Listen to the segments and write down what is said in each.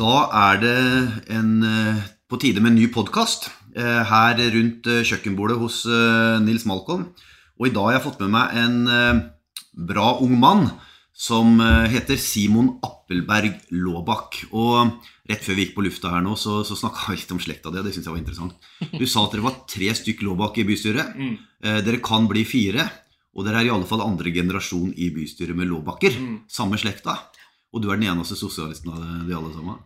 Da er det en, eh, på tide med en ny podkast her rundt eh, kjøkkenbordet hos eh, Nils Malcolm. Og i dag har jeg fått med meg en eh, bra ung mann som eh, heter Simon Appelberg Laabak. Og rett før vi gikk på lufta her nå, så, så snakka vi litt om slekta di, og det syns jeg var interessant. Du sa at dere var tre stykk Laabak i bystyret. Mm. Eh, Dere kan bli fire. Og dere er i alle fall andre generasjon i bystyret med Laabaker. Mm. Samme slekta. Og du er den eneste sosialisten av de alle sammen.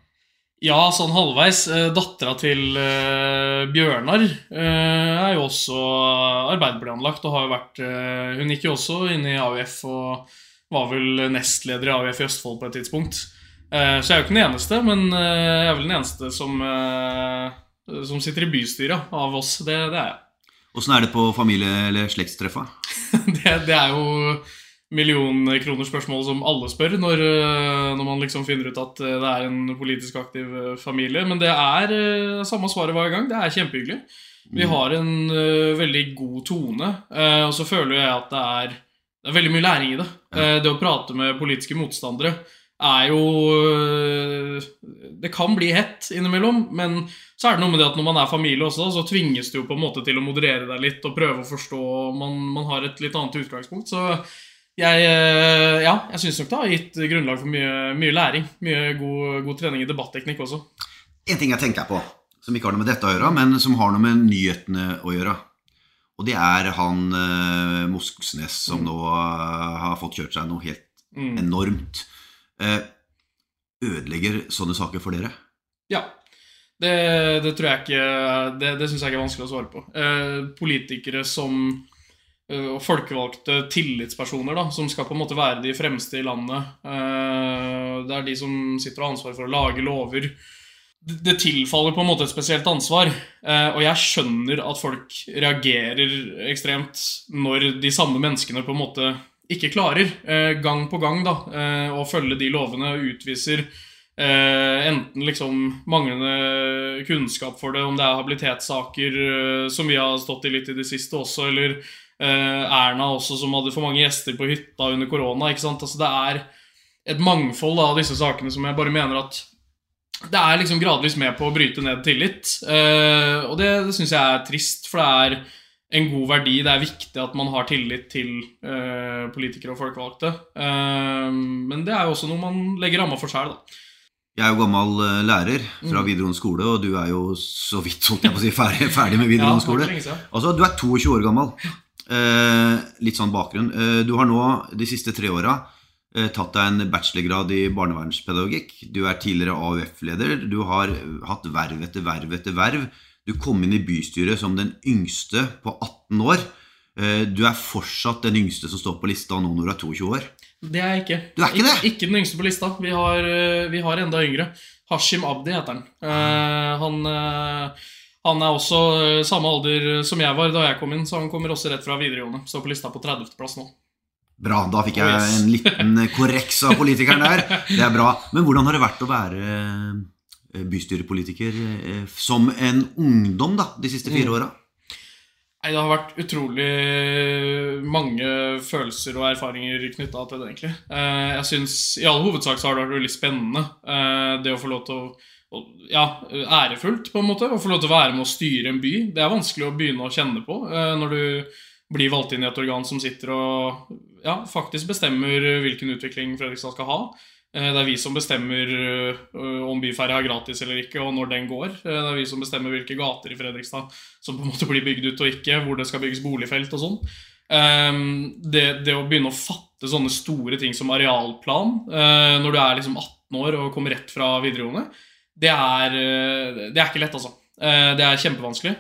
Ja, sånn halvveis. Eh, Dattera til eh, Bjørnar eh, er jo også Arbeiderparti-anlagt og har jo vært Hun gikk jo også inn i AUF og var vel nestleder i AUF i Østfold på et tidspunkt. Så jeg er jo ikke den eneste, men jeg er vel den eneste som, som sitter i bystyret av oss. Det, det er jeg. Åssen er det på familie- eller slektstreffa? det, det er jo millionkronerspørsmålet som alle spør når, øh, når man liksom finner ut at øh, det er en politisk aktiv øh, familie. Men det er samme svaret hver gang. Det er kjempehyggelig. Vi har en veldig god tone, og så føler jeg at det er, det er veldig mye læring i det. Eh, Det å prate med politiske motstandere er jo Det kan bli hett innimellom, men så er det noe med det at når man er familie også, så tvinges du jo på en måte til å moderere deg litt og prøve å forstå. Man, man har et litt annet utgangspunkt. Så jeg, øh, ja, jeg syns nok det har gitt grunnlag for mye, mye læring. Mye god, god trening i debatteknikk også. En ting jeg tenker på, som ikke har noe med dette å gjøre, men som har noe med nyhetene å gjøre. Og det er han eh, Moxnes som nå eh, har fått kjørt seg noe helt Mm. enormt. Eh, ødelegger sånne saker for dere? Ja. Det, det tror jeg ikke Det, det syns jeg ikke er vanskelig å svare på. Eh, politikere som eh, og folkevalgte tillitspersoner da, som skal på en måte være de fremste i landet. Eh, det er de som sitter og har ansvar for å lage lover. Det, tilfaller på en måte et spesielt ansvar. Eh, og jeg skjønner at folk reagerer ekstremt når de samme menneskene på en måte ikke klarer, eh, gang på gang, da, eh, å følge de lovene, og utviser Eh, enten liksom manglende kunnskap for det, om det er habilitetssaker eh, som vi har stått i litt i det siste også, eller eh, Erna også som hadde for mange gjester på hytta under korona. ikke sant? Altså Det er et mangfold av disse sakene som jeg bare mener at det er liksom gradvis med på å bryte ned tillit. Eh, og det, det syns jeg er trist, for det er en god verdi. Det er viktig at man har tillit til eh, politikere og folkevalgte. Eh, men det er jo også noe man legger ramma for sjøl, da. Jeg er jo gammel eh, lærer fra Mm. videregående skole, og du er jo så vidt holdt jeg på å si, ferdig, ferdig med videregående skole. Altså, Du er 22 år gammel. Eh, litt sånn bakgrunn. Eh, du har nå de siste tre åra eh, tatt deg en bachelorgrad i barnevernspedagogikk. Du er tidligere AUF-leder. Du har hatt verv etter verv etter verv. Du kom inn i bystyret som den yngste på 18 år. Eh, du er fortsatt den yngste som står på lista nå når du er 22 år. Det er jeg ikke. Du er ikke det? Ik ikke den yngste på lista. Vi har, eh, vi har enda yngre. Hashim Abdi heter han. Uh, han, uh, han er også samme alder som jeg var da jeg kom inn, så han kommer også rett fra videregående. Står på lista på 30.-plass nå. Bra, da fikk jeg Oh, yes. en liten korreks av politikeren der. Det er bra. Men hvordan har det vært å være bystyrepolitiker som en ungdom da, de siste fire Mm. åra? Nei, Det har vært utrolig mange følelser og erfaringer knytta til det, egentlig. Eh, Jeg synes, I all hovedsak så har det vært veldig spennende. eh, Det å få lov til å- Ja, ærefullt, på en måte. Å få lov til å være med å styre en by. Det er vanskelig å begynne å kjenne på eh, når du blir valgt inn i et organ som sitter og ja, faktisk bestemmer hvilken utvikling Fredrikstad skal ha. Eh, Det er vi som bestemmer eh, om byferja er gratis eller ikke, og når den går. Eh, Det er vi som bestemmer hvilke gater i Fredrikstad som på en måte blir bygd ut og ikke, hvor det skal bygges boligfelt og sånn. Ehm, Det, det å begynne å fatte sånne store ting som arealplan når du er liksom 18 år og kommer rett fra videregående, det er, det er ikke lett, altså. Det er kjempevanskelig.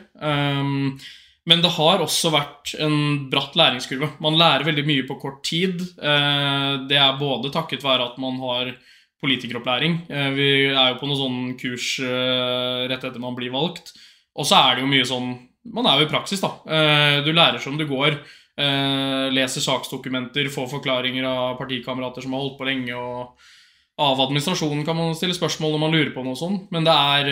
Men det har også vært en bratt læringskurve. Man lærer veldig mye på kort tid. Eh, Det er både takket være at man har politikeropplæring. Eh, Vi er jo på noe sånn kurs eh, rett etter man blir valgt. Og så er det jo mye sånn Man er jo i praksis, da. Du lærer som du går. Leser saksdokumenter, får forklaringer av partikamerater som har holdt på lenge. og Av administrasjonen kan man stille spørsmål når man lurer på noe sånt. Men det er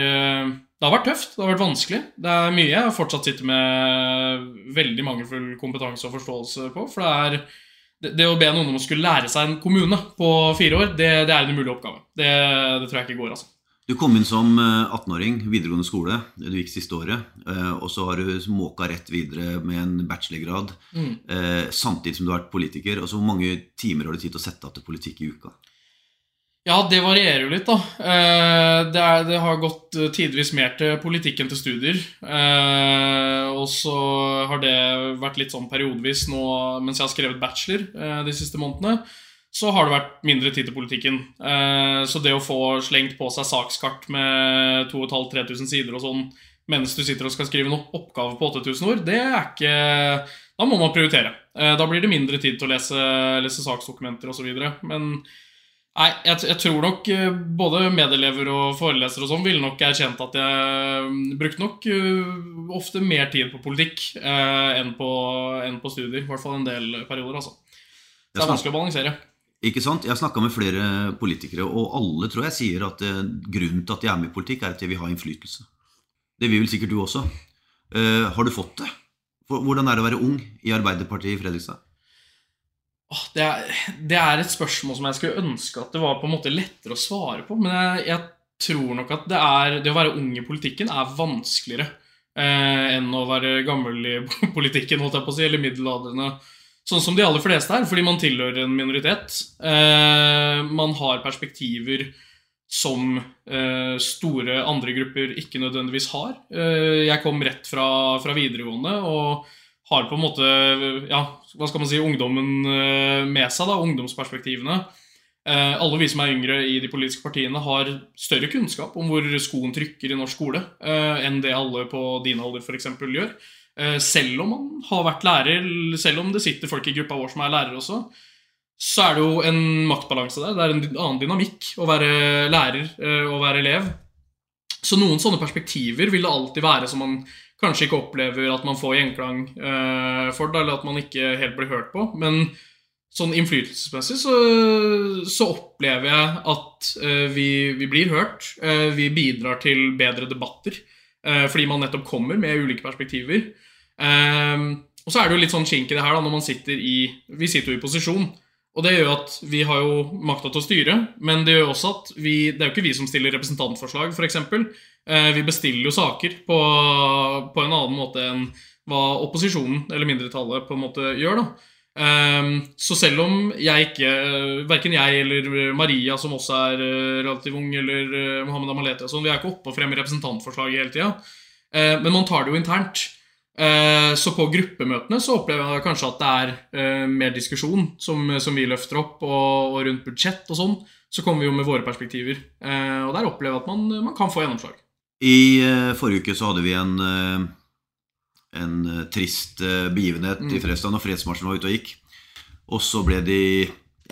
det har vært tøft, det har vært vanskelig. Det er mye jeg fortsatt sitter med veldig mangelfull kompetanse og forståelse på. For det er det, det å be noen om å skulle lære seg en kommune på fire år, det, det er en umulig oppgave. Det, det tror jeg ikke går, altså. Du kom inn som 18-åring, videregående skole. Du gikk siste året. Og så har du måka rett videre med en bachelorgrad. Mm. Samtidig som du har vært politiker. Og så Hvor mange timer har du tid til å sette av til politikk i uka? Ja, det varierer jo litt, da. Det, er, det har gått tidvis mer til politikken til studier. Og så har det vært litt sånn periodevis nå mens jeg har skrevet bachelor de siste månedene så har det vært mindre tid til politikken. Eh, så det å få slengt på seg sakskart med 2500-3000 sider og sånn mens du sitter og skal skrive noen oppgave på 8000 ord, det er ikke Da må man prioritere. Eh, da blir det mindre tid til å lese, lese saksdokumenter osv. Men nei, jeg, jeg, tror nok eh, både medelever og forelesere og sånn ville nok erkjent at jeg brukte nok ofte mer tid på politikk enn på, enn på studier. I hvert fall en del perioder, altså. Så det er vanskelig å balansere. Ikke sant? Jeg har snakka med flere politikere, og alle tror jeg sier at uh, grunnen til at de er med i politikk, er at de vil ha innflytelse. Det vil vel sikkert du også. Uh, har du fått det? Hvordan er det å være ung i Arbeiderpartiet i Fredrikstad? Det, er, det, er, et spørsmål som jeg skulle ønske at det var på en måte lettere å svare på. Men jeg, jeg tror nok at det, er, det, å være ung i politikken er vanskeligere eh, enn å være gammel i politikken, holdt jeg på å si, eller middelaldrende sånn som de aller fleste er, fordi man tilhører en minoritet. Eh, man har perspektiver som eh, store andre grupper ikke nødvendigvis har. Eh, jeg kom rett fra, fra, videregående og har på en måte ja, hva skal man si, ungdommen eh, med seg, da, ungdomsperspektivene. Eh, alle vi som er yngre i de politiske partiene, har større kunnskap om hvor skoen trykker i norsk skole eh, enn det alle på din alder f.eks. gjør. Selv om man har vært lærer, selv om det sitter folk i gruppa vår som er lærere også, så er det jo en maktbalanse der. Det er en annen dynamikk å være lærer og være elev. Så noen sånne perspektiver vil det alltid være som man kanskje ikke opplever at man får gjenklang eh, for det, eller at man ikke helt blir hørt på. Men sånn innflytelsesmessig så, så opplever jeg at vi, vi, blir hørt. vi bidrar til bedre debatter. Eh, fordi man nettopp kommer med ulike perspektiver. Ehm, og så er det jo litt sånn kink i det her da, når man sitter i Vi sitter jo i posisjon. Og det gjør at vi har jo makta til å styre, men det gjør også at vi Det er jo ikke vi som stiller representantforslag, f.eks. Eh, vi bestiller jo saker på, på en annen måte enn hva opposisjonen, eller mindretallet, på en måte gjør. da. Um, så selv om jeg ikke, verken jeg eller Maria, som også er uh, relativt ung, eller Mohammed Amalete sånn, Vi er ikke oppe og fremmer representantforslag hele tida. Men man tar det jo internt. Så på gruppemøtene så opplever jeg kanskje at det er mer diskusjon som, som, vi løfter opp, og, og rundt budsjett og sånn. Så kommer vi jo med våre perspektiver. og der opplever jeg at man, man, kan få gjennomslag. I forrige uke så hadde vi en en eh, trist eh, begivenhet mm. i Fredrikstad når fredsmarsjen var ute og gikk. Og så ble de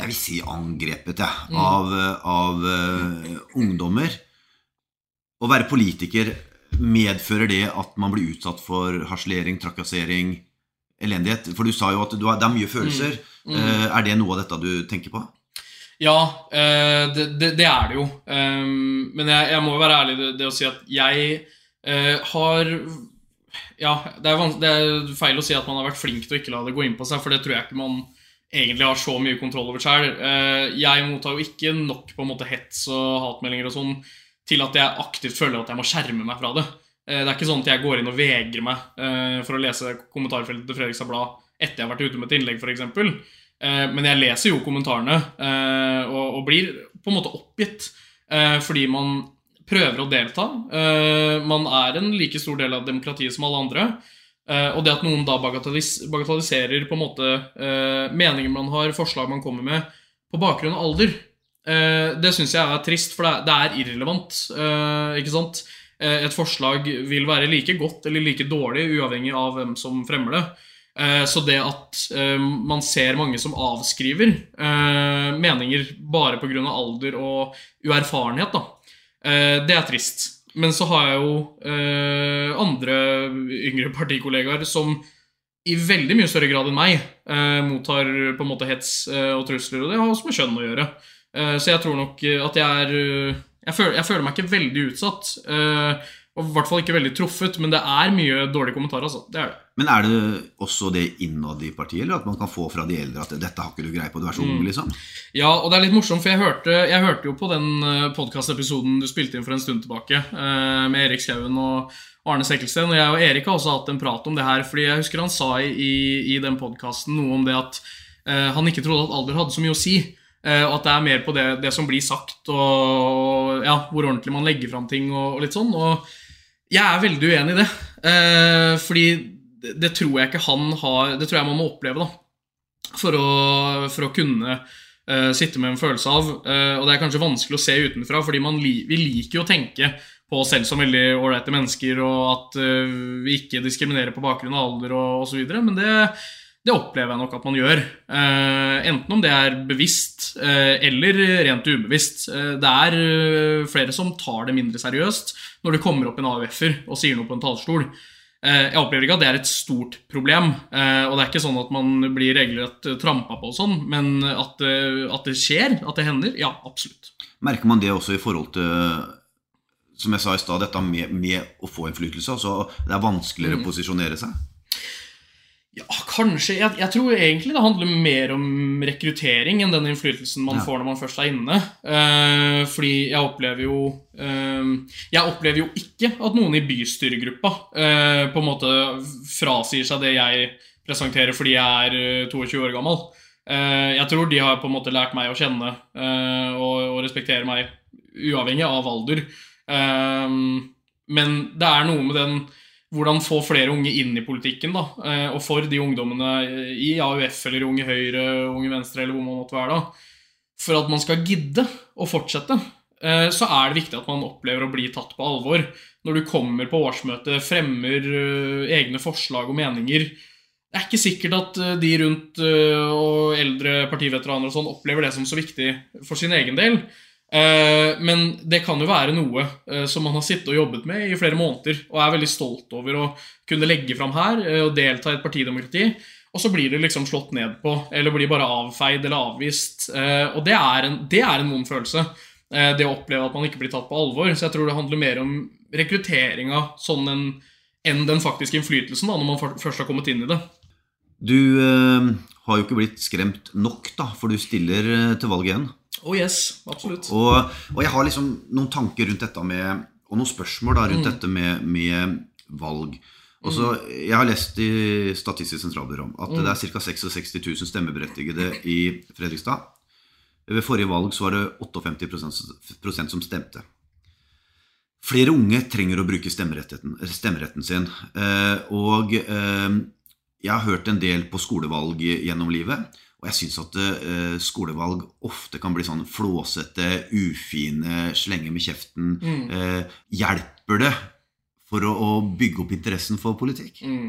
jeg vil si angrepet ja, mm. av, av uh, ungdommer. Å være politiker medfører det at man blir utsatt for harselering, trakassering, elendighet? For du sa jo at du har, det er mye følelser. Mm. Mm. Er det noe av dette du tenker på? Ja, uh, det, det, det, er det jo. Um, men jeg, jeg, må jo være ærlig det, det, å si at jeg har ja, det er, det er, feil å si at man har vært flink til å ikke la det gå inn på seg, for det tror jeg ikke man egentlig har så mye kontroll over sjøl. Eh, jeg mottar jo ikke nok på en måte hets og hatmeldinger og sånn til at jeg aktivt føler at jeg må skjerme meg fra det. Eh, det er ikke sånn at jeg går inn og vegrer meg eh, for å lese kommentarfeltet til Fredrikstad Blad etter jeg har vært ute med et innlegg, f.eks. Men jeg leser jo kommentarene og blir på en måte oppgitt fordi man prøver å delta. Man er en like stor del av demokratiet som alle andre. Og det at noen da bagatelliserer på en måte meninger man har, forslag man kommer med, på bakgrunn av alder, det syns jeg er trist, for det er, irrelevant. ikke sant? et forslag vil være like godt eller like dårlig, uavhengig av hvem som fremmer det. Så det at man ser mange som avskriver meninger bare pga. alder og uerfarenhet, da, Eh, det er trist. Men så har jeg jo eh, andre yngre partikollegaer som i veldig mye større grad enn meg eh, mottar på en måte hets og trusler, og det har også med kjønn å gjøre. Så jeg tror nok at jeg er jeg føler, jeg føler, meg ikke veldig utsatt. Og I hvert fall ikke veldig truffet, men det er mye dårlige kommentarer. altså. Det er det. Men er det også det innad i partiet, eller at man kan få fra de eldre at 'dette har ikke du greie på, du er så ung', liksom? Ja, og det er litt morsomt, for jeg hørte, jeg hørte jo på den podkastepisoden du spilte inn for en stund tilbake, eh, med Erik Skauen og Arne Sekkelsten. Og jeg og Erik har også hatt en prat om det her, fordi jeg husker han sa i, i den podkasten noe om det at eh, han ikke trodde at alder hadde så mye å si. Eh, og at det er mer på det, det som blir sagt, og ja, hvor ordentlig man legger fram ting. Og, og, litt sånn Og jeg er veldig uenig i det. Eh, fordi det, det, tror jeg ikke han har Det tror jeg man må oppleve, da. For å, for å kunne eh, sitte med en følelse av. Eh, og det er kanskje vanskelig å se utenfra, fordi li vi liker jo å tenke på oss selv som veldig ålreite mennesker, og at uh, vi ikke diskriminerer på bakgrunn av alder og osv. Men det, det opplever jeg nok at man gjør. Eh, enten om det er bevisst eh, eller rent ubevisst. Eh, det er flere som tar det mindre seriøst når det kommer opp en AUF-er og sier noe på en talerstol. Jeg opplever ikke at det er et stort problem. Og det er ikke sånn at man blir regelrett trampa på og sånn, men at, at, det skjer, at det hender, ja, absolutt. Merker man det også i forhold til som jeg sa i stad, dette med, med, å få innflytelse? Altså det er vanskeligere å mm. posisjonere seg? Ja, kanskje. Jeg, jeg, tror egentlig det handler mer om rekruttering enn den innflytelsen man ja. får når man først er inne. Uh, fordi jeg opplever jo uh, Jeg opplever jo ikke at noen i bystyregruppa uh, på en måte frasier seg det jeg presenterer fordi jeg er 22 år gammel. jeg tror de har på en måte lært meg å kjenne og, og, respektere meg uavhengig av alder. men det er noe med den hvordan få flere unge inn i politikken. da, eh, Og for de ungdommene i AUF eller Unge Høyre, Unge Venstre eller hvor man måtte være da, For at man skal gidde å fortsette, eh, så er det viktig at man opplever å bli tatt på alvor. Når du kommer på årsmøtet, fremmer eh, egne forslag og meninger. Det er ikke sikkert at de rundt og eldre partiveteraner og sånn opplever det som så viktig for sin egen del. Eh, men det kan jo være noe eh, som man har sittet og jobbet med i flere måneder, og er veldig stolt over å kunne legge fram her eh, og delta i et partidemokrati. Og så blir det liksom slått ned på, eller blir bare avfeid eller avvist. Og det er en, det vond følelse. Det å oppleve at man ikke blir tatt på alvor. Så jeg tror det handler mer om rekrutteringa sånn enn, en den faktiske innflytelsen da, når man først har kommet inn i det. Du øh, har jo ikke blitt skremt nok, da, for du stiller til valg igjen. Oh yes, absolutt. Og, og, jeg har liksom noen tanker rundt dette med Og noen spørsmål da rundt mm. dette med, med, valg. Også, mm. Jeg har lest i Statistisk sentralbyrå at mm. det er ca. 66 000 stemmeberettigede i Fredrikstad. Ved forrige valg så var det 58 prosent som stemte. Flere unge trenger å bruke stemmeretten, stemmeretten sin. Eh, og eh, jeg har hørt en del på skolevalg gjennom livet. Og jeg syns at uh, skolevalg ofte kan bli sånn flåsete, ufine, slenge med kjeften. Mm. Uh, hjelper det for å, å, bygge opp interessen for politikk? Mm.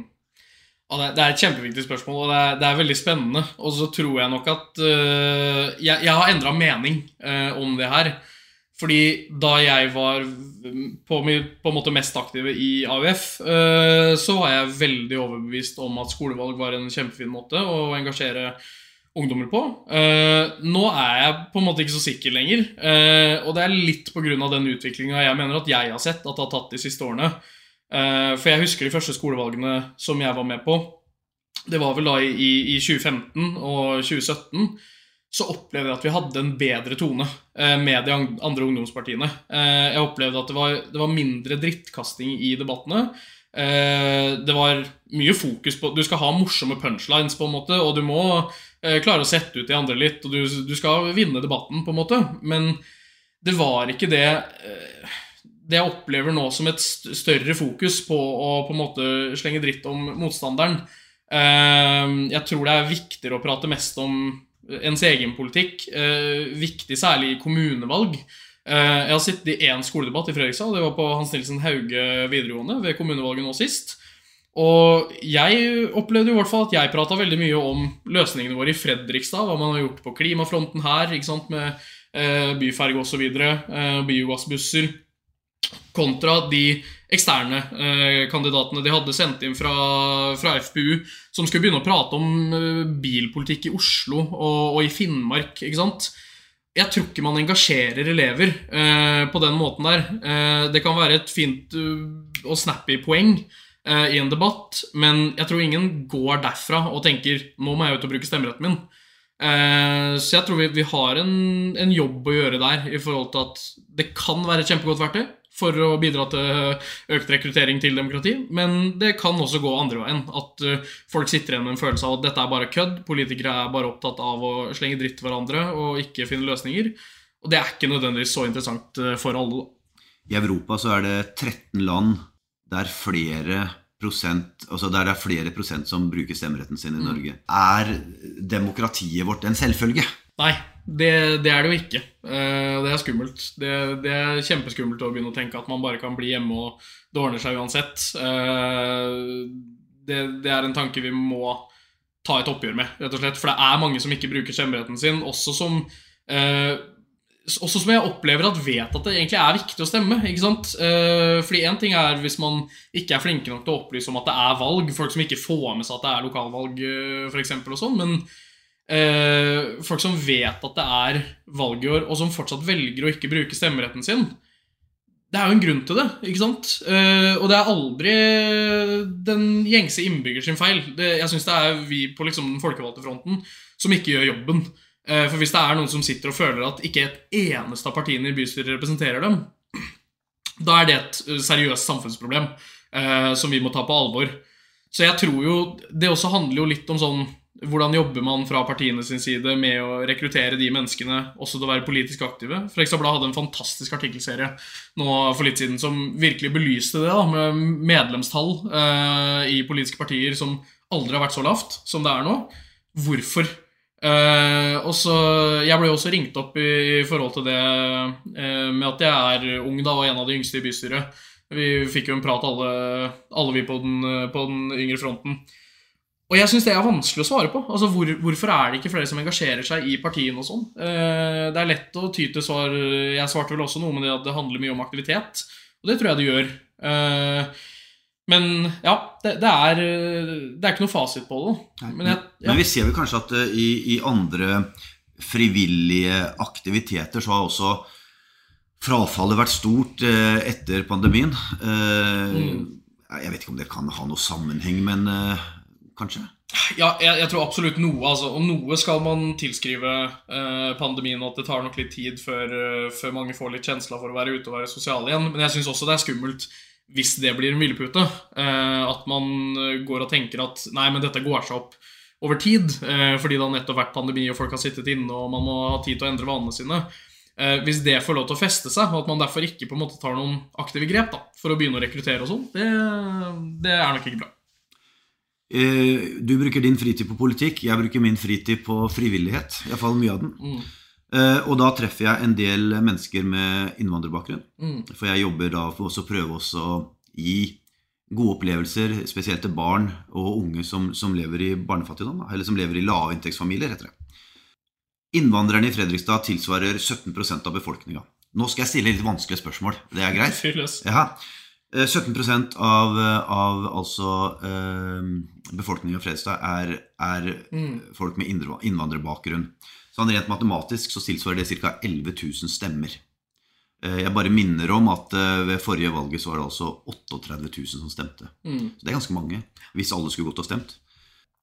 Det, det, er et kjempeviktig spørsmål, og det er, det er veldig spennende. Og så tror jeg nok at uh, jeg, jeg, har endra mening om det her. Fordi da jeg var på, på en måte mest aktive i AUF, så var jeg veldig overbevist om at skolevalg var en kjempefin måte å engasjere ungdommer på. Uh, nå er jeg på en måte ikke så sikker lenger. Uh, og det er litt pga. den utviklinga jeg mener at jeg har sett at det har tatt de siste årene. Uh, for jeg husker de første skolevalgene som jeg var med på. Det var vel da i, i 2015 og 2017. Så opplevde jeg at vi hadde en bedre tone med de andre ungdomspartiene. jeg opplevde at det var, det var mindre drittkasting i debattene. det var mye fokus på Du skal ha morsomme punchlines, på en måte, og du må Eh, klare å sette ut de andre litt, og du, du, skal vinne debatten, på en måte. Men det var ikke det eh, Det jeg opplever nå som et større fokus på å på en måte slenge dritt om motstanderen. Eh, jeg tror det er viktigere å prate mest om ens egen politikk. Viktig særlig i kommunevalg. Jeg har sittet i én skoledebatt i Fredrikstad. Det var på Hans Nilsen Hauge videregående ved kommunevalget nå sist. Og jeg opplevde i hvert fall at jeg prata veldig mye om løsningene våre i Fredrikstad. Hva man har gjort på klimafronten her, med eh, byferge osv. Eh, biogassbusser. Kontra de eksterne eh, kandidatene de hadde sendt inn fra, fra, FPU, som skulle begynne å prate om eh, bilpolitikk i Oslo og, og i Finnmark. ikke sant? jeg tror ikke man engasjerer elever eh, på den måten der. Eh, det kan være et fint og snappy poeng eh, i en debatt, men jeg tror ingen går derfra og tenker 'nå må jeg ut og bruke stemmeretten min'. Eh, så jeg tror vi, vi har en, en, jobb å gjøre der i forhold til at det kan være et kjempegodt verktøy for å bidra til økt rekruttering til demokrati, men det kan også gå andre veien. At folk sitter igjen med en følelse av at dette er bare kødd, politikere er bare opptatt av å slenge dritt til hverandre og ikke finne løsninger. Og det er ikke nødvendigvis så interessant for alle. I Europa så er det 13 land der flere prosent, altså der det er flere prosent som bruker stemmeretten sin i mm. Norge. Er demokratiet vårt en selvfølge? Nei, det, det, er det jo ikke. Uh, det er skummelt. Det, det, er kjempeskummelt å begynne å tenke at man bare kan bli hjemme og det ordner seg uansett. Uh, det, det, er en tanke vi må ta et oppgjør med, rett og slett. For det er mange som ikke bruker stemmeretten sin, også som uh, også som jeg opplever at vet at det egentlig er viktig å stemme. ikke sant? fordi én ting er hvis man ikke er flinke nok til å opplyse om at det er valg, folk som ikke får med seg at det er lokalvalg, f.eks., og sånn, men eh, folk som vet at det er valg i år, og som fortsatt velger å ikke bruke stemmeretten sin. Det er jo en grunn til det. ikke sant? Eh, og det er aldri den gjengse innbygger sin feil. Jeg syns det er vi på liksom den folkevalgte fronten som ikke gjør jobben. Eh, for hvis det er noen som sitter og føler at ikke et eneste av partiene i bystyret representerer dem, da er det et seriøst samfunnsproblem eh, som vi må ta på alvor. Så jeg tror jo Det også handler jo litt om sånn hvordan jobber man fra partiene sin side med å rekruttere de menneskene også til å være politisk aktive? Frekstabladet hadde en fantastisk artikkelserie nå for litt siden som virkelig belyste det, da, med medlemstall eh, i politiske partier som aldri har vært så lavt som det er nå. Hvorfor? Eh, og så, Jeg ble også ringt opp i, i forhold til det uh, med at jeg er ung da, og en av de yngste i bystyret. Vi fikk jo en prat, alle, alle vi på den, på den yngre fronten. Og jeg syns det er vanskelig å svare på. Altså, hvor, Hvorfor er det ikke flere som engasjerer seg i partiene og sånn? Uh, det er lett å ty til svar Jeg svarte vel også noe med det at det handler mye om aktivitet. Og det tror jeg det gjør. Eh, men ja, det, det, er, det, er, ikke noe fasit på det. Men, jeg, ja. men vi ser vel kanskje at uh, i, i, andre frivillige aktiviteter så har også frafallet vært stort uh, etter pandemien. Uh, mm. Jeg vet ikke om det kan ha noe sammenheng, men kanskje? Ja, jeg, jeg, tror absolutt noe. Altså, og noe skal man tilskrive eh, pandemien, og at det tar nok litt tid før, før mange får litt kjensla for å være ute og være sosiale igjen. Men jeg syns også det er skummelt hvis det blir en hvilepute. Eh, at man går og tenker at nei, men dette går seg opp over tid. Eh, fordi det har nettopp vært pandemi, og folk har sittet inne, og man må ha tid til å endre vanene sine. Eh, hvis det får lov til å feste seg, og at man derfor ikke på en måte tar noen aktive grep da, for å begynne å rekruttere og sånn, det, det er nok ikke bra. Eh, du bruker din fritid på politikk, jeg bruker min fritid på frivillighet. Iallfall mye av den. Mm. Eh, og da treffer jeg en del mennesker med innvandrerbakgrunn. Mm. For jeg jobber da for å prøve å gi gode opplevelser, spesielt til barn og unge som, som lever i barnefattigdom, eller som lever i lavinntektsfamilier, heter det. Innvandrerne i Fredrikstad tilsvarer 17% av befolkninga. Nå skal jeg stille litt vanskelige spørsmål. Det er greit? Ja. 17 eh, av, av altså, eh, befolkningen i Fredrikstad er, er mm. folk med innvandrerbakgrunn. Sånn Rent matematisk så tilsvarer det ca. 11 000 stemmer. Eh, jeg bare minner om at eh, ved forrige valget så var det altså 38 000 som stemte. Mm. Så det er ganske mange, hvis alle skulle gått og stemt.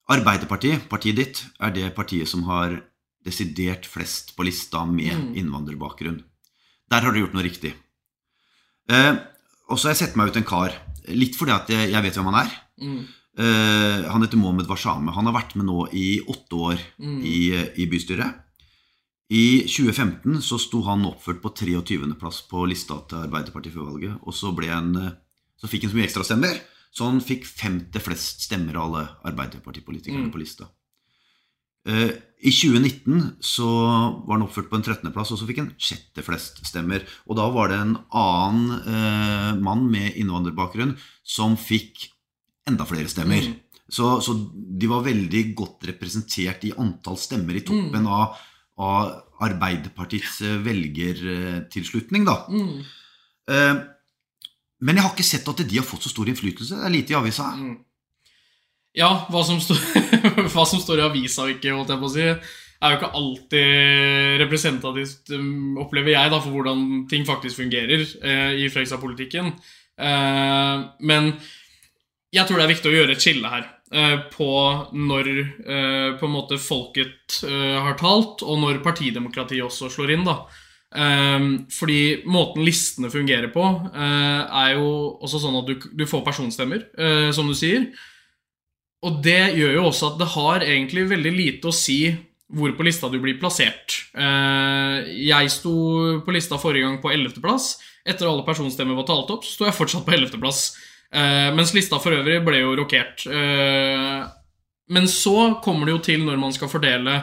Arbeiderpartiet, partiet ditt, er det partiet som har desidert flest på lista med mm. innvandrerbakgrunn. Der har du gjort noe riktig. Eh, og så har jeg sett meg ut en kar. Litt fordi at jeg, jeg vet hvem han er. Mm. Uh, han heter Mohammed Washame. Han har vært med nå i åtte år mm. i, i, bystyret. I 2015 så sto han oppført på 23.-plass på lista til Arbeiderpartiet før valget. Og så, ble han, så fikk han så mye ekstrastemmer, så han fikk femte flest stemmer av alle Arbeiderpartipolitikerne mm. på lista. Uh, i 2019 så var han oppført på en 13.-plass, og så fikk han sjette flest stemmer. Og da var det en annen eh, mann med innvandrerbakgrunn som fikk enda flere stemmer. Mm. Så, så, de var veldig godt representert i antall stemmer i toppen mm. av, av, Arbeiderpartiets eh, velgertilslutning, da. Mm. Eh, men jeg har ikke sett at de har fått så stor innflytelse. Det er lite i avisa. Mm. Ja, hva som, står, hva som står i avisa og ikke, holdt jeg på å si. er jo ikke alltid representativt, um, opplever jeg, da, for hvordan ting faktisk fungerer eh, i Fredrikstad-politikken. Eh, men jeg tror det er viktig å gjøre et skille her uh, på når på en måte folket har talt, og når partidemokratiet også slår inn. da. fordi måten listene fungerer på, er jo også sånn at du, får personstemmer, som du sier. Og det gjør jo også at det har egentlig veldig lite å si hvor på lista du blir plassert. Eh, jeg sto på lista forrige gang på 11.-plass. Etter alle personstemmer var talt opp, så sto jeg fortsatt på 11.-plass. Eh, mens lista for øvrig ble jo rokert. Eh, men så kommer det jo til når man skal fordele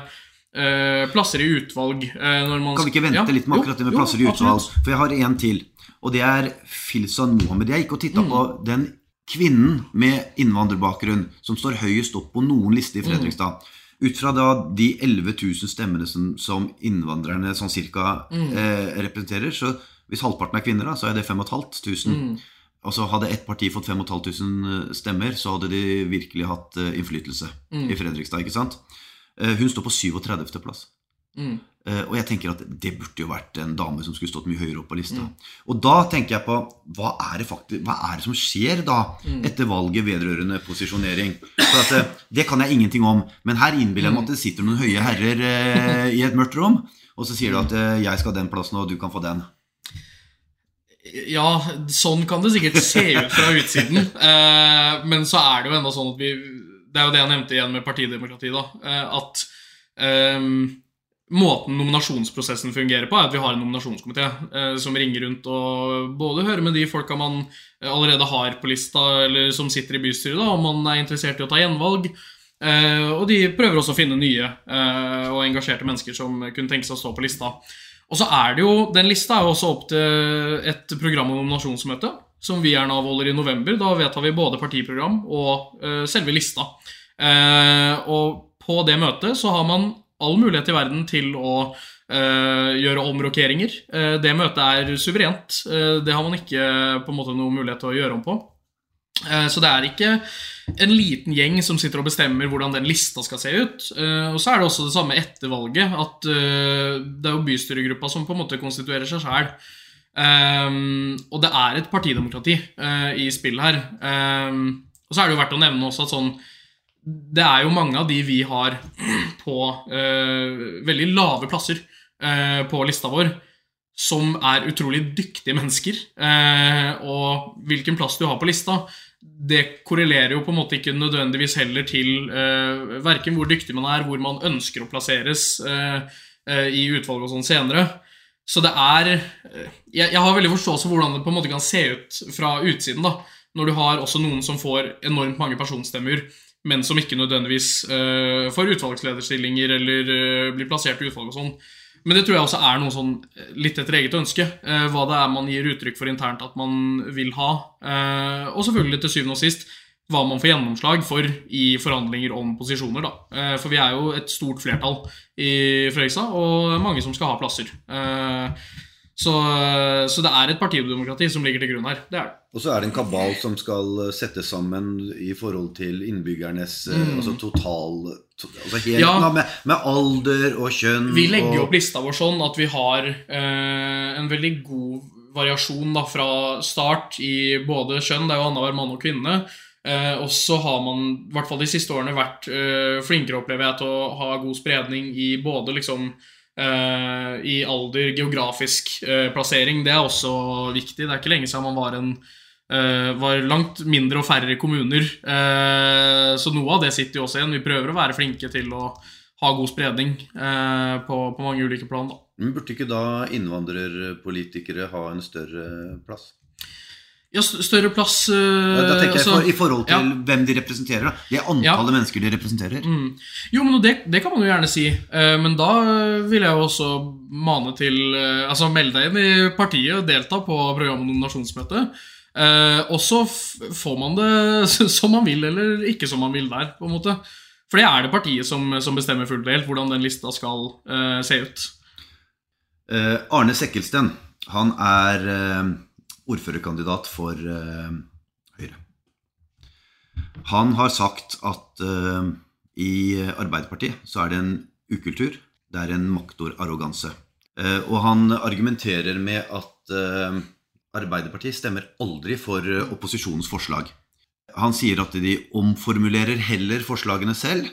plasser i utvalg. kan vi ikke vente ja, litt med akkurat det med plasser jo, i utvalg? For jeg har en til. Og det er Filsan Mohammed. Jeg gikk og titta mm. på den kvinnen med innvandrerbakgrunn som står høyest opp på noen liste i Fredrikstad. Mm. Ut fra da de 11 000 stemmene som, som innvandrerne sånn cirka mm. eh, representerer, så hvis halvparten er kvinner, da, så er det 5500. Mm. Og så Hadde ett parti fått 5500 stemmer, så hadde de virkelig hatt uh, innflytelse mm. i Fredrikstad. ikke sant? Uh, hun står på 37. plass. Mm. Og jeg tenker at det burde jo vært en dame som skulle stått mye høyere opp på lista. Mm. Og da tenker jeg på hva er det, faktisk, hva er det som skjer da mm. etter valget vedrørende posisjonering? For at, det kan jeg ingenting om, men her innbiller jeg meg at det sitter noen høye herrer eh, i et mørkt rom, og så sier du at jeg skal ha den plassen, og du kan få den. Ja, sånn kan det sikkert se ut fra utsiden. men så er det jo enda sånn at vi Det er jo det jeg nevnte igjen med partidemokrati, da. at um, Måten nominasjonsprosessen fungerer på, er at vi har en nominasjonskomité eh, som ringer rundt og både hører med de folka man eh, allerede har på lista, eller som sitter i bystyret, da, om man er interessert i å ta gjenvalg. Eh, og de prøver også å finne nye eh, og engasjerte mennesker som kunne tenke seg å stå på lista. Og så er det jo, Den lista er jo også opp til et program- og nominasjonsmøte som vi gjerne avholder i november. Da vedtar vi både partiprogram og uh, selve lista. Uh, og på det møtet så har man all mulighet i verden til å uh, gjøre omrokeringer. Det møtet er suverent. Det har man ikke på en måte noen mulighet til å gjøre om på. Så det er ikke en liten gjeng som sitter og bestemmer hvordan den lista skal se ut. Og så er det også det samme etter valget, at det er jo bystyregruppa som på en måte konstituerer seg sjæl. Og det er et partidemokrati i spill her. Og så er det jo verdt å nevne også at sånn det er jo mange av de vi har på veldig lave plasser på lista vår, som er utrolig dyktige mennesker. Og hvilken plass du har på lista, det korrelerer jo på en måte ikke nødvendigvis heller til uh, verken hvor dyktig man er, hvor man ønsker å plasseres i utvalget og sånn senere. Så det er jeg, jeg, har veldig forståelse for hvordan det på en måte kan se ut fra utsiden. da, Når du har også noen som får enormt mange personstemmer men som ikke nødvendigvis uh, får utvalgslederstillinger eller uh, blir plassert i utvalg og sånn. Men det tror jeg også er noe sånn eh, litt etter eget ønske. Eh, hva det er man gir uttrykk for internt at man vil ha. og selvfølgelig til syvende og sist hva man får gjennomslag for i forhandlinger om posisjoner. da. for vi er jo et stort flertall i Fredrikstad, og mange som skal ha plasser. Så, så, det er et partidemokrati som ligger til grunn her. Det er det. Og så er det en kabal som skal settes sammen i forhold til innbyggernes eh, mm. altså total altså helt, ja. med, med, alder og kjønn. Vi legger jo opp lista vår sånn at vi har eh, en veldig god variasjon da, fra start i både kjønn, det er jo annenhver mann og kvinne. Eh, og så har man i hvert fall de siste årene vært eh, flinkere opplever jeg, til å ha god spredning i både liksom Uh, i alder, geografisk uh, plassering. Det er også viktig. Det er ikke lenge siden man var, en, uh, var langt mindre og færre kommuner. så noe av det sitter jo også igjen. Vi prøver å være flinke til å ha god spredning på, på, mange ulike plan. Da. Men burde ikke da innvandrerpolitikere ha en større plass? Ja, større plass uh, Da tenker jeg altså, for, I forhold til ja. hvem de representerer. da Det antallet ja. mennesker de representerer. Mm. Jo, men det, det, kan man jo gjerne si. Uh, men da vil jeg jo også mane til uh, Altså melde deg inn i partiet og delta på programmet og nominasjonsmøte. og så får man det som man vil, eller ikke som man vil der, på en måte. For det er det partiet som, som bestemmer fullt og helt hvordan den lista skal se ut. Arne Sekkelsten, han er ordførerkandidat for uh, Høyre. Han har sagt at uh, i Arbeiderpartiet så er det en ukultur. Det er en maktarroganse. Eh, og han argumenterer med at eh, Arbeiderpartiet stemmer aldri for eh, opposisjonens forslag. Han sier at de omformulerer heller forslagene selv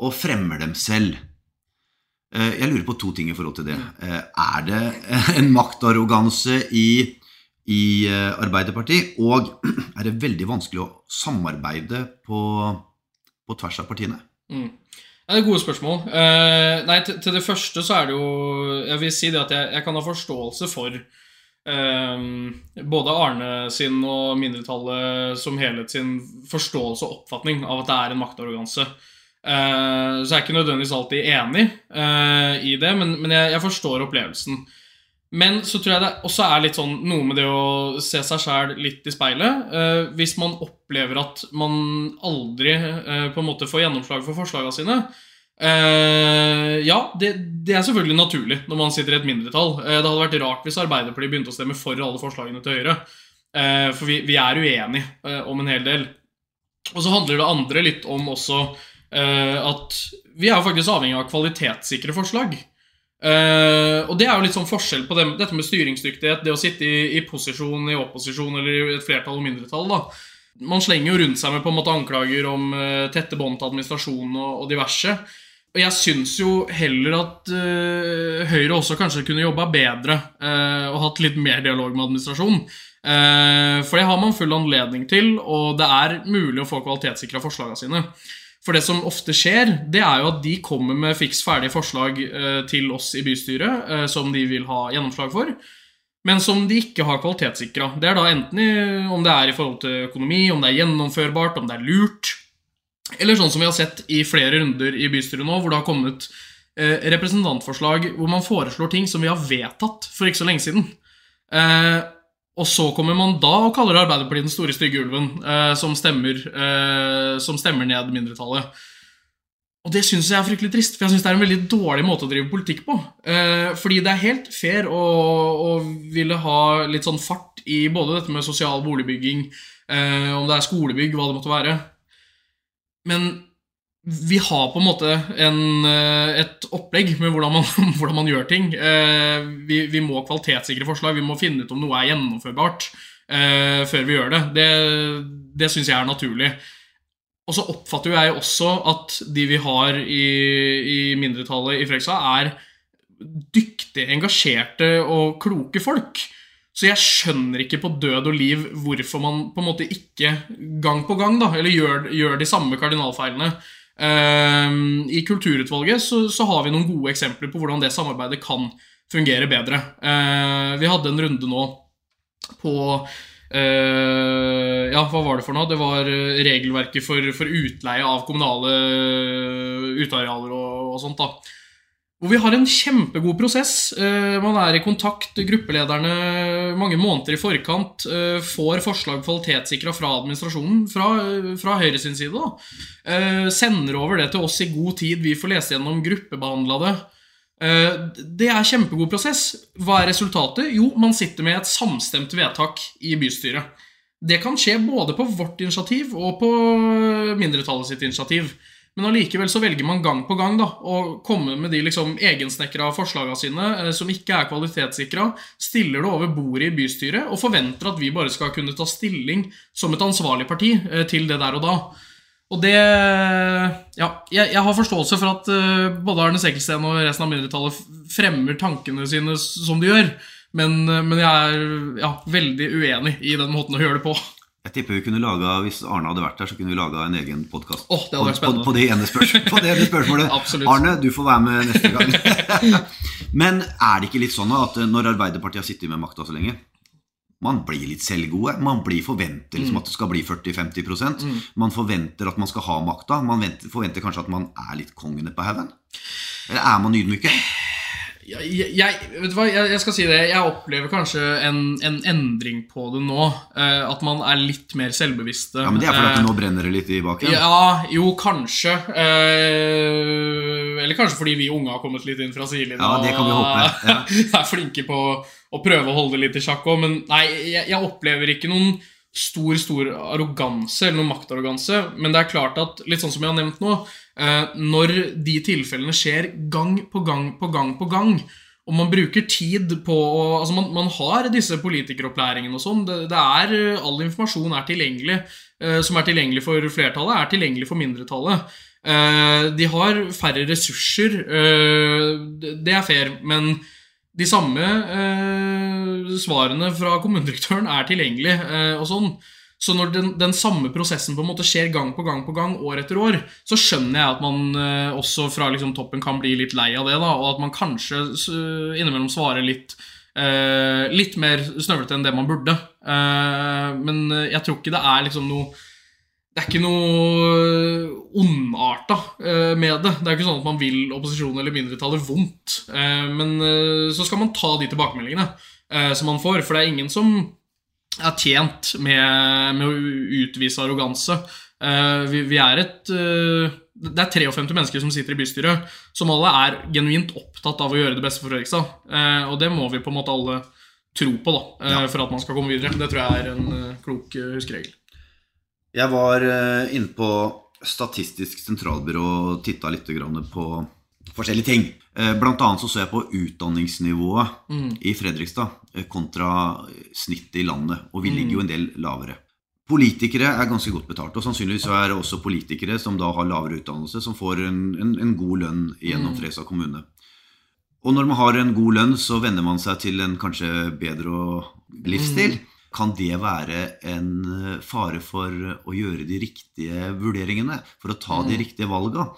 og fremmer dem selv. Eh, Jeg lurer på to ting i forhold til det. Eh, Er det en maktarroganse i, i eh, Arbeiderpartiet? Og er det veldig vanskelig å samarbeide på, på tvers av partiene? Mm. Det er gode spørsmål. Eh, nei, til, til det første så er det jo Jeg vil si det at jeg, jeg kan ha forståelse for eh, både Arne sin og mindretallet som helhet sin forståelse og oppfatning av at det er en maktarroganse. Uh, så jeg er ikke nødvendigvis alltid enig i det, men, men jeg, jeg forstår opplevelsen. Men så tror jeg det også er litt sånn noe med det å se seg sjæl litt i speilet. Eh, hvis man opplever at man aldri eh, på en måte får gjennomslag for forslagene sine. Eh, ja, det, det er selvfølgelig naturlig når man sitter i et mindretall. Eh, det hadde vært rart hvis Arbeiderpartiet begynte å stemme for alle forslagene til Høyre. Eh, for vi, vi er uenige eh, om en hel del. Og så handler det andre litt om også at vi er faktisk avhengig av kvalitetssikre forslag. Eh, og det er jo litt sånn forskjell på det, dette med styringsdyktighet, det å sitte i, i posisjon, i opposisjon eller i et flertall og mindretall. da. Man slenger jo rundt seg med på en måte anklager om uh, tette bånd til administrasjon og, og diverse. Og jeg syns jo heller at uh, Høyre også kanskje kunne jobba bedre og hatt litt mer dialog med administrasjon. Eh, for det har man full anledning til, og det er mulig å få kvalitetssikra forslagene sine. For det som ofte skjer, det er jo at de kommer med fiks ferdige forslag eh, til oss i bystyret eh, som de vil ha gjennomslag for, men som de ikke har kvalitetssikra. Det er da enten i, om det er i forhold til økonomi, om det er gjennomførbart, om det er lurt. Eller sånn som vi har sett i flere runder i bystyret nå, hvor det har kommet eh, representantforslag hvor man foreslår ting som vi har vedtatt for ikke så lenge siden. Eh, og så kommer man da og kaller Arbeiderpartiet den store stygge ulven, eh, som, stemmer, eh, som stemmer ned mindretallet. Og det syns jeg er fryktelig trist, for jeg syns det er en veldig dårlig måte å drive politikk på. Eh, fordi det er helt fair å, å ville ha litt sånn fart i både dette med sosial boligbygging, eh, om det er skolebygg, hva det måtte være. Men vi har på en måte en, eh, et opplegg med hvordan man, hvordan man gjør ting. Eh, vi, vi, må kvalitetssikre forslag, vi må finne ut om noe er gjennomførbart eh, før vi gjør det. Det, det syns jeg er naturlig. Og så oppfatter jeg også at de vi har i, i mindretallet i Freksa, er dyktige, engasjerte og kloke folk. Så jeg skjønner ikke på død og liv hvorfor man på en måte ikke gang på gang da, eller gjør, gjør de samme kardinalfeilene. Uh, I kulturutvalget så, så, har vi noen gode eksempler på hvordan det samarbeidet kan fungere bedre. Uh, vi hadde en runde nå på uh, Ja, hva var det for noe? Det var regelverket for, for utleie av kommunale utearealer og, og sånt. da hvor vi har en kjempegod prosess. Man er i kontakt, gruppelederne, mange måneder i forkant. Får forslag kvalitetssikra fra administrasjonen, fra, fra Høyre sin side. da. Sender over det til oss i god tid. Vi får lese gjennom, gruppebehandla det. Det er kjempegod prosess. Hva er resultatet? Jo, man sitter med et samstemt vedtak i bystyret. Det kan skje både på vårt initiativ og på mindretallet sitt initiativ. Men allikevel velger man gang på gang da, å komme med de liksom egensnekra forslagene sine eh, som ikke er kvalitetssikra, stiller det over bordet i bystyret og forventer at vi bare skal kunne ta stilling som et ansvarlig parti eh, til det der og da. Og det Ja, jeg, jeg har forståelse for at uh, både Arne Sekkelsten og resten av mindretallet fremmer tankene sine som de gjør, men, men jeg er ja, veldig uenig i den måten å gjøre det på. Jeg tipper vi kunne laget, Hvis Arne hadde vært der, så kunne vi laga en egen podkast oh, på, på, på, det ene på det ene spørsmålet. Arne, du får være med neste gang. Men er det ikke litt sånn at når Arbeiderpartiet har sittet med makta så lenge man blir litt selvgode. Man blir forventer liksom, mm. at det skal bli 40-50 mm. Man forventer at man skal ha makta. Man venter, forventer kanskje at man er litt kongene på haugen. Eller er man ydmyke? Jeg, jeg, vet du hva, jeg, jeg, skal si det. Jeg opplever kanskje en, en endring på det nå. Uh, at man er litt mer selvbevisste. Ja, Men det er fordi uh, nå brenner det litt i baken? Ja, jo, kanskje. Uh, eller kanskje fordi vi unge har kommet litt inn fra sidelinja ja, det kan vi håpe. Ja. er flinke på å prøve å holde det litt i sjakk òg. Men nei, jeg, opplever ikke noen stor stor arroganse eller noen maktarroganse. Men det er klart at litt sånn som jeg har nevnt nå Eh, når de tilfellene skjer gang på gang på gang på gang, og man bruker tid på Altså, man, man har disse politikeropplæringene og sånn. Det, det er eh, All informasjon er tilgjengelig. eh, som er tilgjengelig for flertallet, er tilgjengelig for mindretallet. De har færre ressurser. det er fair, men de samme eh, svarene fra kommunedirektøren er tilgjengelig. Eh, og sånn. Så når den, den, samme prosessen på en måte skjer gang på gang på gang, år etter år, så skjønner jeg at man eh, også fra liksom, toppen kan bli litt lei av det, da, og at man kanskje innimellom svarer litt eh, litt mer snøvlete enn det man burde. Eh, men jeg tror ikke det er liksom noe det er ikke noe ondarta med det. Det er ikke sånn at man vil opposisjonen eller mindretallet vondt. Men så skal man ta de tilbakemeldingene som man får, for det er ingen som er tjent med, med å utvise arroganse. Vi, vi, er et Det er 53 mennesker som sitter i bystyret, som alle er genuint opptatt av å gjøre det beste for Fredrikstad. Og det må vi på en måte alle tro på da, for at man skal komme videre. Det tror jeg er en klok huskeregel. Jeg var inne på Statistisk sentralbyrå og titta litt på forskjellige ting. Eh, blant annet så så jeg på utdanningsnivået mm. i Fredrikstad eh, kontra snittet i landet, og vi ligger jo en del lavere. Politikere er ganske godt betalt, og sannsynligvis er det også politikere som da har lavere utdannelse, som får en, en, en god lønn gjennom mm. Fredrikstad kommune. Og når man har en god lønn, så venner man seg til en kanskje bedre livsstil. Mm. Kan det være en eh, fare for å gjøre de riktige vurderingene? For å ta de mm. riktige valga?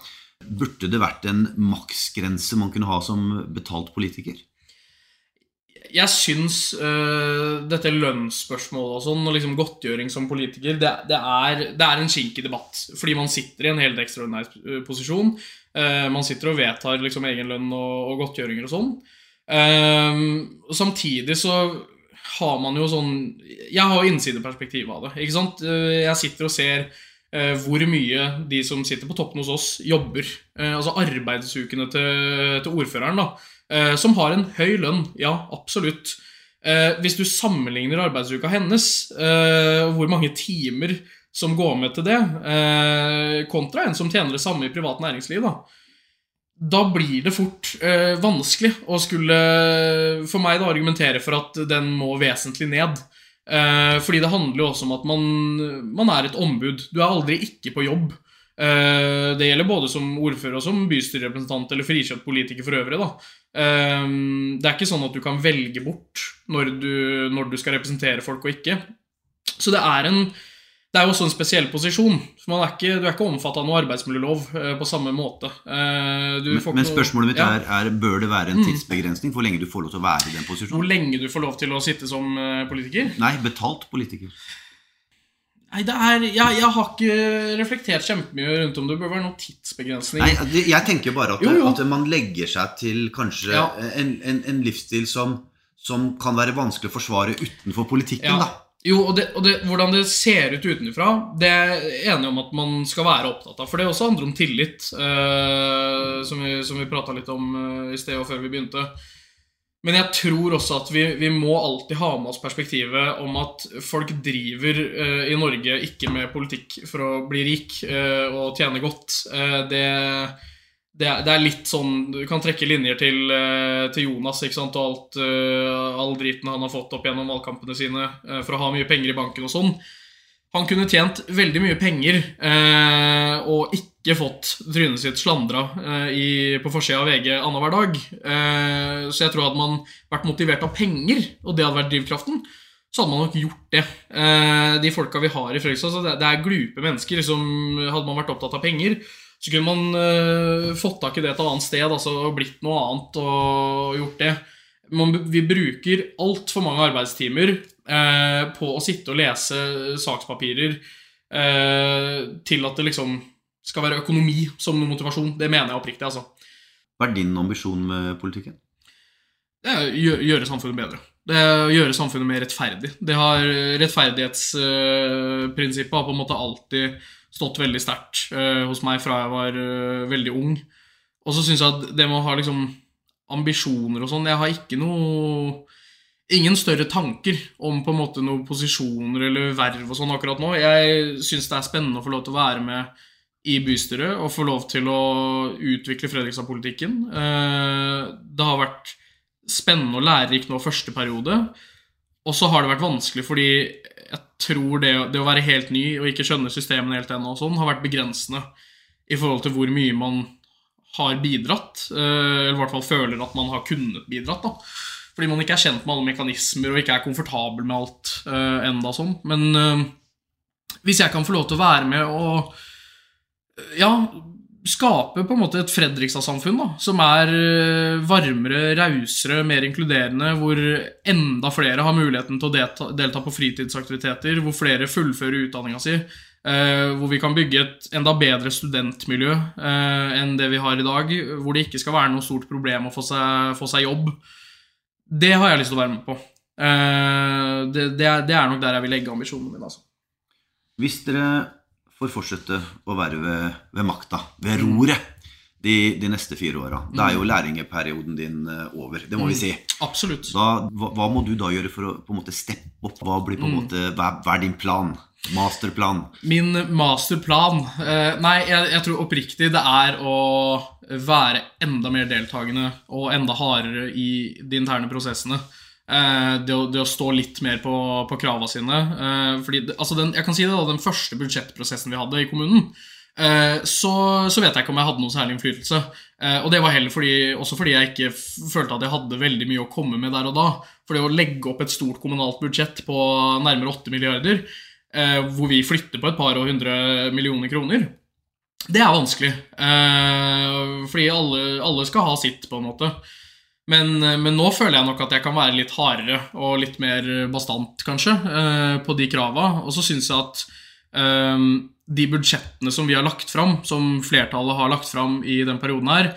Burde det vært en maksgrense man kunne ha som betalt politiker? Jeg syns uh, dette lønnsspørsmålet og sånn, og liksom godtgjøring som politiker, det, det, er, det er, en kinkig debatt. Fordi man sitter i en helt ekstraordinær eh, posisjon. Uh, man sitter og vedtar liksom egen lønn og, og godtgjøringer og sånn. Uh, samtidig så har man jo sånn Jeg har innsideperspektiv av det. ikke sant? Jeg sitter og ser Eh, hvor mye de som sitter på toppen hos oss, jobber. Eh, altså arbeidsukene til, til ordføreren, da. Eh, som har en høy lønn. Ja, absolutt. Hvis du sammenligner arbeidsuka hennes, hvor mange timer som går med til det, kontra en som tjener det samme i privat næringsliv, da da blir det fort eh, vanskelig å skulle for meg da argumentere for at den må vesentlig ned. Eh, fordi det handler jo også om at man, man, er et ombud. Du er aldri ikke på jobb. Eh, det gjelder både som ordfører og som bystyrerepresentant eller frikjøpt politiker for øvrig. Da. Eh, det er ikke sånn at du kan velge bort når du, når du skal representere folk og ikke. Så det er en det er jo også en spesiell posisjon. Er ikke, du er ikke omfatta av noe arbeidsmiljølov eh, på samme måte. Eh, men, men, spørsmålet mitt ja. er, er, bør det være en mm. tidsbegrensning for hvor lenge du får lov til å være i den posisjonen? Hvor lenge du får lov til å sitte som eh, politiker? Nei, betalt politiker. Nei, det er, jeg, jeg, har ikke reflektert kjempemye rundt om det bør være noen tidsbegrensning. Nei, Jeg tenker bare at, jo, jo. at man legger seg til kanskje ja. en, en, en, livsstil som, som, kan være vanskelig å forsvare utenfor politikken. Ja. da jo, og, det, og det, hvordan det ser ut utenfra, det er jeg enig om at man skal være opptatt av. For det også handler om tillit, eh, som vi, som vi prata litt om eh, i sted og før vi begynte. Men jeg tror også at vi, vi, må alltid ha med oss perspektivet om at folk driver eh, i Norge ikke med politikk for å bli rik eh, og tjene godt. Eh, det det er, det er, litt sånn Du kan trekke linjer til, eh, til Jonas ikke sant? og alt, uh, all driten han har fått opp gjennom valgkampene sine uh, for å ha mye penger i banken og sånn. Han kunne tjent veldig mye penger uh, og ikke fått trynet sitt slandra på forsida av VG annenhver dag. så jeg tror at man vært motivert av penger, og det hadde vært drivkraften, så hadde man nok gjort det. de folka vi har i Fredrikstad, det, det er glupe mennesker som Hadde man vært opptatt av penger, så kunne man uh, fått tak i det et annet sted, altså blitt noe annet og gjort det. Man, vi bruker altfor mange arbeidstimer uh, på å sitte og lese sakspapirer uh, til at det liksom skal være økonomi som motivasjon. Det mener jeg oppriktig, altså. Hva er din ambisjon med politikken? Det er å gjøre samfunnet bedre. Det er å gjøre samfunnet mer rettferdig. Det har Rettferdighetsprinsippet har på en måte alltid stått veldig sterkt uh, hos meg fra jeg var uh, veldig ung. Og så syns jeg at det med å ha liksom ambisjoner og sånn Jeg har ikke noe Ingen større tanker om på en måte noen posisjoner eller verv og sånn akkurat nå. Jeg syns det er spennende å få lov til å være med i bystyret og få lov til å utvikle Fredrikstad-politikken. Eh, det har vært spennende og lærerikt nå første periode. Og så har det vært vanskelig fordi jeg tror det, det å være helt ny og ikke skjønne systemene helt ennå sånn, har vært begrensende i forhold til hvor mye man har bidratt. eh, Eller i hvert fall føler at man har kunnet bidratt. da fordi man ikke er kjent med alle mekanismer og ikke er komfortabel med alt uh, enda sånn. Men uh, hvis jeg kan få lov til å være med og ja, skape på en måte et Fredrikstad-samfunn som er uh, varmere, rausere, mer inkluderende, hvor enda flere har muligheten til å delta, delta på fritidsaktiviteter, hvor flere fullfører utdanninga si, eh, hvor vi kan bygge et enda bedre studentmiljø eh, enn det vi har i dag, hvor det ikke skal være noe stort problem å få seg, få seg jobb. Det har jeg lyst til å være med på. Eh, det, det, er, det, er, nok der jeg vil legge ambisjonene mine. Altså. Hvis dere får fortsette å være ved, ved makta, ved roret, de, de, neste fire åra Da er jo læringeperioden din uh, over. Det må vi si. Absolutt. Da, hva, hva, må du da gjøre for å på en måte steppe opp? Hva, blir på en måte, hva, hva er din plan? Masterplan? Min masterplan eh, Nei, jeg, jeg, tror oppriktig det er å være enda mer deltakende og enda hardere i de interne prosessene. Uh, det, å, det, å, stå litt mer på, på krava sine. Uh, fordi, altså den, jeg kan si det da, Den første budsjettprosessen vi hadde i kommunen, så, så, vet jeg ikke om jeg hadde noe særlig innflytelse. og det var heller fordi, også fordi jeg ikke følte at jeg hadde veldig mye å komme med der og da. For det å legge opp et stort kommunalt budsjett på nærmere 8 milliarder eh, hvor vi flytter på et par og hundre millioner kroner, det er vanskelig. Eh, fordi alle, alle, skal ha sitt, på en måte. Men, men, nå føler jeg nok at jeg kan være litt hardere og litt mer bastant, kanskje, eh, på de krava. Og så syns jeg at eh, de budsjettene som vi har lagt fram, som flertallet har lagt fram i den perioden her,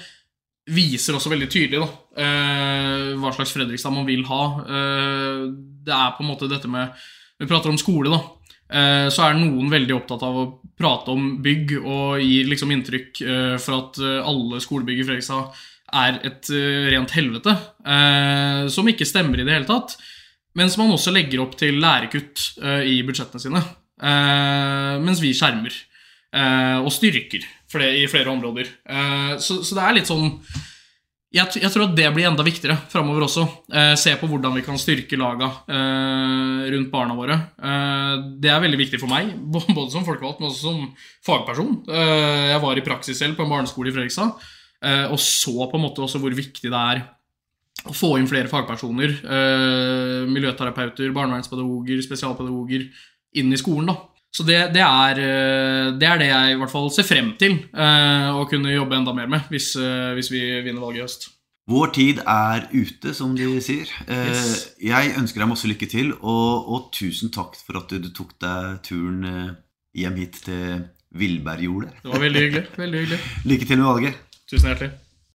viser også veldig tydelig da, eh, hva slags Fredrikstad man vil ha. Eh, det er på en måte dette med Vi prater om skole, da. Eh, så er noen veldig opptatt av å prate om bygg og gir liksom inntrykk eh, for at eh, alle skolebygg i Fredrikstad er et rent helvete. Som ikke stemmer i det hele tatt. Mens man også legger opp til lærekutt i budsjettene sine. Mens vi skjermer. Og styrker i flere områder. Så det er litt sånn jeg, tror at det blir enda viktigere framover også. Eh, se på hvordan vi kan styrke laga eh, rundt barna våre. Eh, det er veldig viktig for meg, både som folkevalgt, men også som fagperson. Eh, jeg var i praksis selv på en barneskole i Fredrikstad, eh, og så på en måte også hvor viktig det er å få inn flere fagpersoner. Eh, miljøterapeuter, barnevernspedagoger, spesialpedagoger inn i skolen. da. Så det, det, er, det, er, det jeg i hvert fall ser frem til eh, å kunne jobbe enda mer med hvis, eh, hvis, vi vinner valget i høst. Vår tid er ute, som de sier. Eh, yes. Jeg ønsker deg masse lykke til, og, og, tusen takk for at du tok deg turen hjem hit til Villbergjordet. Det var veldig hyggelig. veldig hyggelig. Lykke til med valget. Tusen hjertelig.